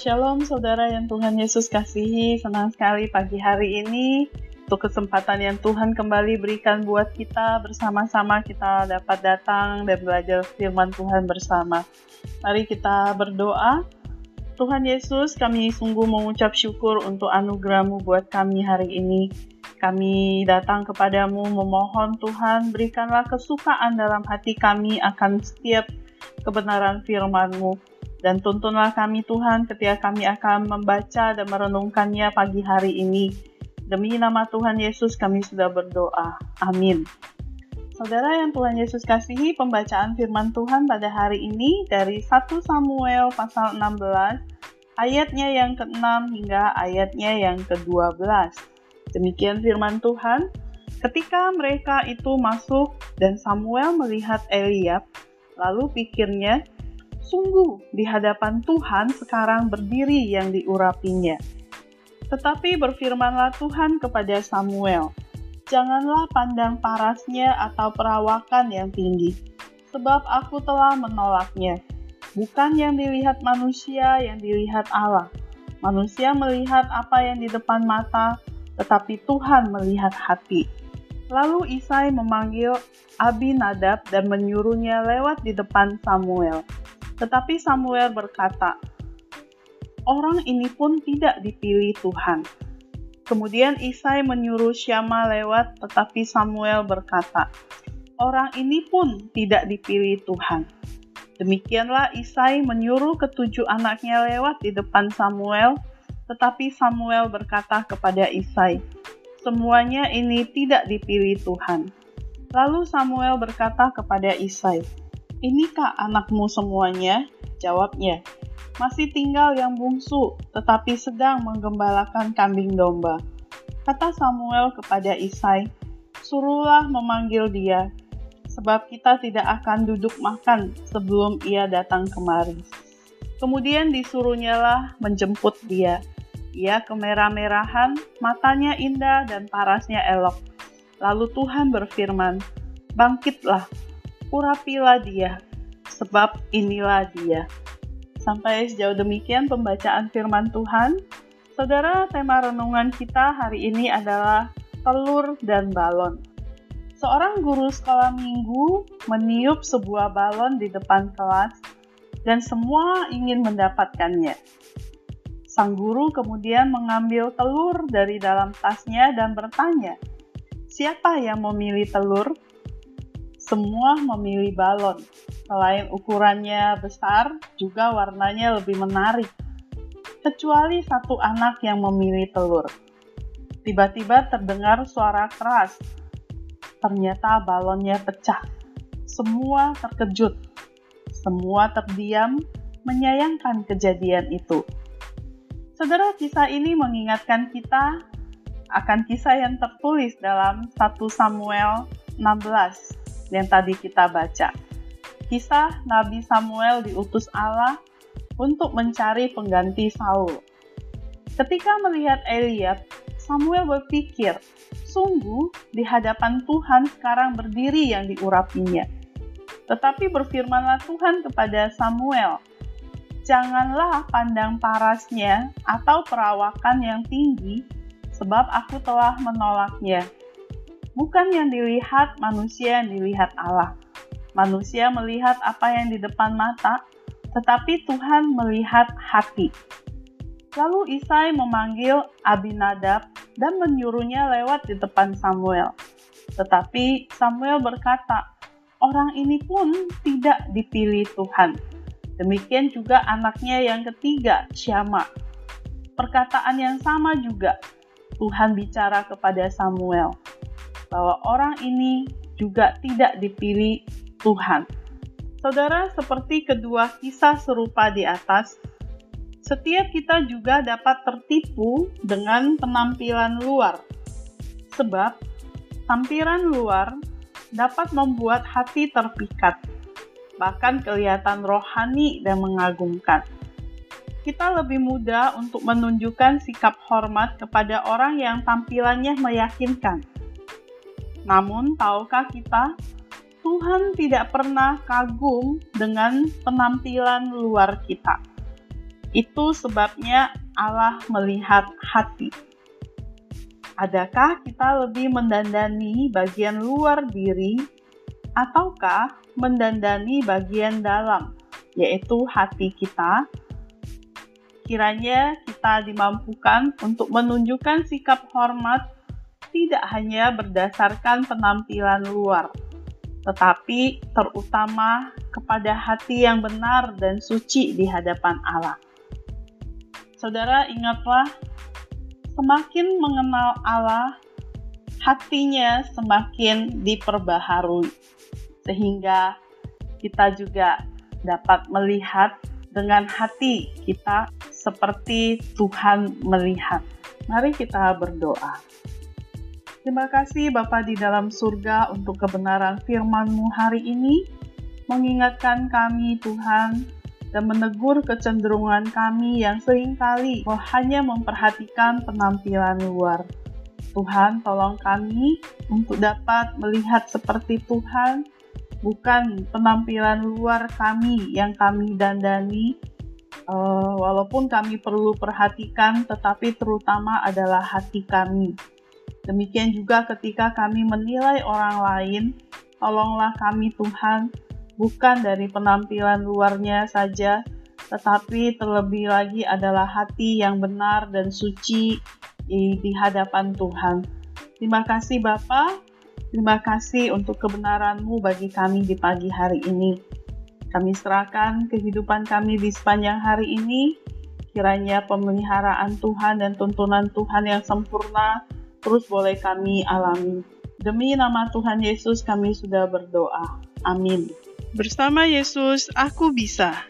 Shalom saudara yang Tuhan Yesus kasihi, senang sekali pagi hari ini untuk kesempatan yang Tuhan kembali berikan buat kita bersama-sama kita dapat datang dan belajar firman Tuhan bersama. Mari kita berdoa. Tuhan Yesus, kami sungguh mengucap syukur untuk anugerahmu buat kami hari ini. Kami datang kepadamu memohon Tuhan berikanlah kesukaan dalam hati kami akan setiap kebenaran firman-Mu dan tuntunlah kami Tuhan ketika kami akan membaca dan merenungkannya pagi hari ini. Demi nama Tuhan Yesus kami sudah berdoa. Amin. Saudara yang Tuhan Yesus kasihi, pembacaan firman Tuhan pada hari ini dari 1 Samuel pasal 16, ayatnya yang ke-6 hingga ayatnya yang ke-12. Demikian firman Tuhan, ketika mereka itu masuk dan Samuel melihat Eliab, lalu pikirnya, Sungguh, di hadapan Tuhan sekarang berdiri yang diurapinya. Tetapi berfirmanlah Tuhan kepada Samuel, Janganlah pandang parasnya atau perawakan yang tinggi, sebab aku telah menolaknya. Bukan yang dilihat manusia, yang dilihat Allah. Manusia melihat apa yang di depan mata, tetapi Tuhan melihat hati. Lalu Isai memanggil Abinadab dan menyuruhnya lewat di depan Samuel. Tetapi Samuel berkata, Orang ini pun tidak dipilih Tuhan. Kemudian Isai menyuruh Syama lewat, tetapi Samuel berkata, Orang ini pun tidak dipilih Tuhan. Demikianlah Isai menyuruh ketujuh anaknya lewat di depan Samuel, tetapi Samuel berkata kepada Isai, Semuanya ini tidak dipilih Tuhan. Lalu Samuel berkata kepada Isai, Inikah anakmu semuanya? Jawabnya, masih tinggal yang bungsu, tetapi sedang menggembalakan kambing domba. Kata Samuel kepada Isai, suruhlah memanggil dia, sebab kita tidak akan duduk makan sebelum ia datang kemari. Kemudian disuruhnyalah menjemput dia. Ia kemerah-merahan, matanya indah dan parasnya elok. Lalu Tuhan berfirman, Bangkitlah, urapilah dia, sebab inilah dia. Sampai sejauh demikian pembacaan firman Tuhan. Saudara, tema renungan kita hari ini adalah telur dan balon. Seorang guru sekolah minggu meniup sebuah balon di depan kelas dan semua ingin mendapatkannya. Sang guru kemudian mengambil telur dari dalam tasnya dan bertanya, "Siapa yang memilih telur?" Semua memilih balon. Selain ukurannya besar, juga warnanya lebih menarik. Kecuali satu anak yang memilih telur. Tiba-tiba terdengar suara keras. Ternyata balonnya pecah. Semua terkejut. Semua terdiam, menyayangkan kejadian itu. Saudara, kisah ini mengingatkan kita akan kisah yang tertulis dalam 1 Samuel 16 yang tadi kita baca. Kisah Nabi Samuel diutus Allah untuk mencari pengganti Saul. Ketika melihat Eliab, Samuel berpikir, sungguh di hadapan Tuhan sekarang berdiri yang diurapinya. Tetapi berfirmanlah Tuhan kepada Samuel, janganlah pandang parasnya atau perawakan yang tinggi, sebab aku telah menolaknya bukan yang dilihat manusia yang dilihat Allah. Manusia melihat apa yang di depan mata, tetapi Tuhan melihat hati. Lalu Isai memanggil Abinadab dan menyuruhnya lewat di depan Samuel. Tetapi Samuel berkata, orang ini pun tidak dipilih Tuhan. Demikian juga anaknya yang ketiga, Syama. Perkataan yang sama juga Tuhan bicara kepada Samuel bahwa orang ini juga tidak dipilih Tuhan. Saudara, seperti kedua kisah serupa di atas, setiap kita juga dapat tertipu dengan penampilan luar. Sebab tampilan luar dapat membuat hati terpikat, bahkan kelihatan rohani dan mengagumkan. Kita lebih mudah untuk menunjukkan sikap hormat kepada orang yang tampilannya meyakinkan namun, tahukah kita, Tuhan tidak pernah kagum dengan penampilan luar kita. Itu sebabnya Allah melihat hati. Adakah kita lebih mendandani bagian luar diri ataukah mendandani bagian dalam, yaitu hati kita? Kiranya kita dimampukan untuk menunjukkan sikap hormat tidak hanya berdasarkan penampilan luar, tetapi terutama kepada hati yang benar dan suci di hadapan Allah. Saudara, ingatlah, semakin mengenal Allah, hatinya semakin diperbaharui, sehingga kita juga dapat melihat dengan hati kita seperti Tuhan melihat. Mari kita berdoa. Terima kasih Bapa di dalam surga untuk kebenaran firman-Mu hari ini, mengingatkan kami Tuhan dan menegur kecenderungan kami yang sering kali hanya memperhatikan penampilan luar. Tuhan, tolong kami untuk dapat melihat seperti Tuhan, bukan penampilan luar kami yang kami dandani, uh, walaupun kami perlu perhatikan, tetapi terutama adalah hati kami. Demikian juga ketika kami menilai orang lain, tolonglah kami Tuhan bukan dari penampilan luarnya saja, tetapi terlebih lagi adalah hati yang benar dan suci di, hadapan Tuhan. Terima kasih Bapa, terima kasih untuk kebenaran-Mu bagi kami di pagi hari ini. Kami serahkan kehidupan kami di sepanjang hari ini, kiranya pemeliharaan Tuhan dan tuntunan Tuhan yang sempurna terus boleh kami alami. Demi nama Tuhan Yesus kami sudah berdoa. Amin. Bersama Yesus, aku bisa.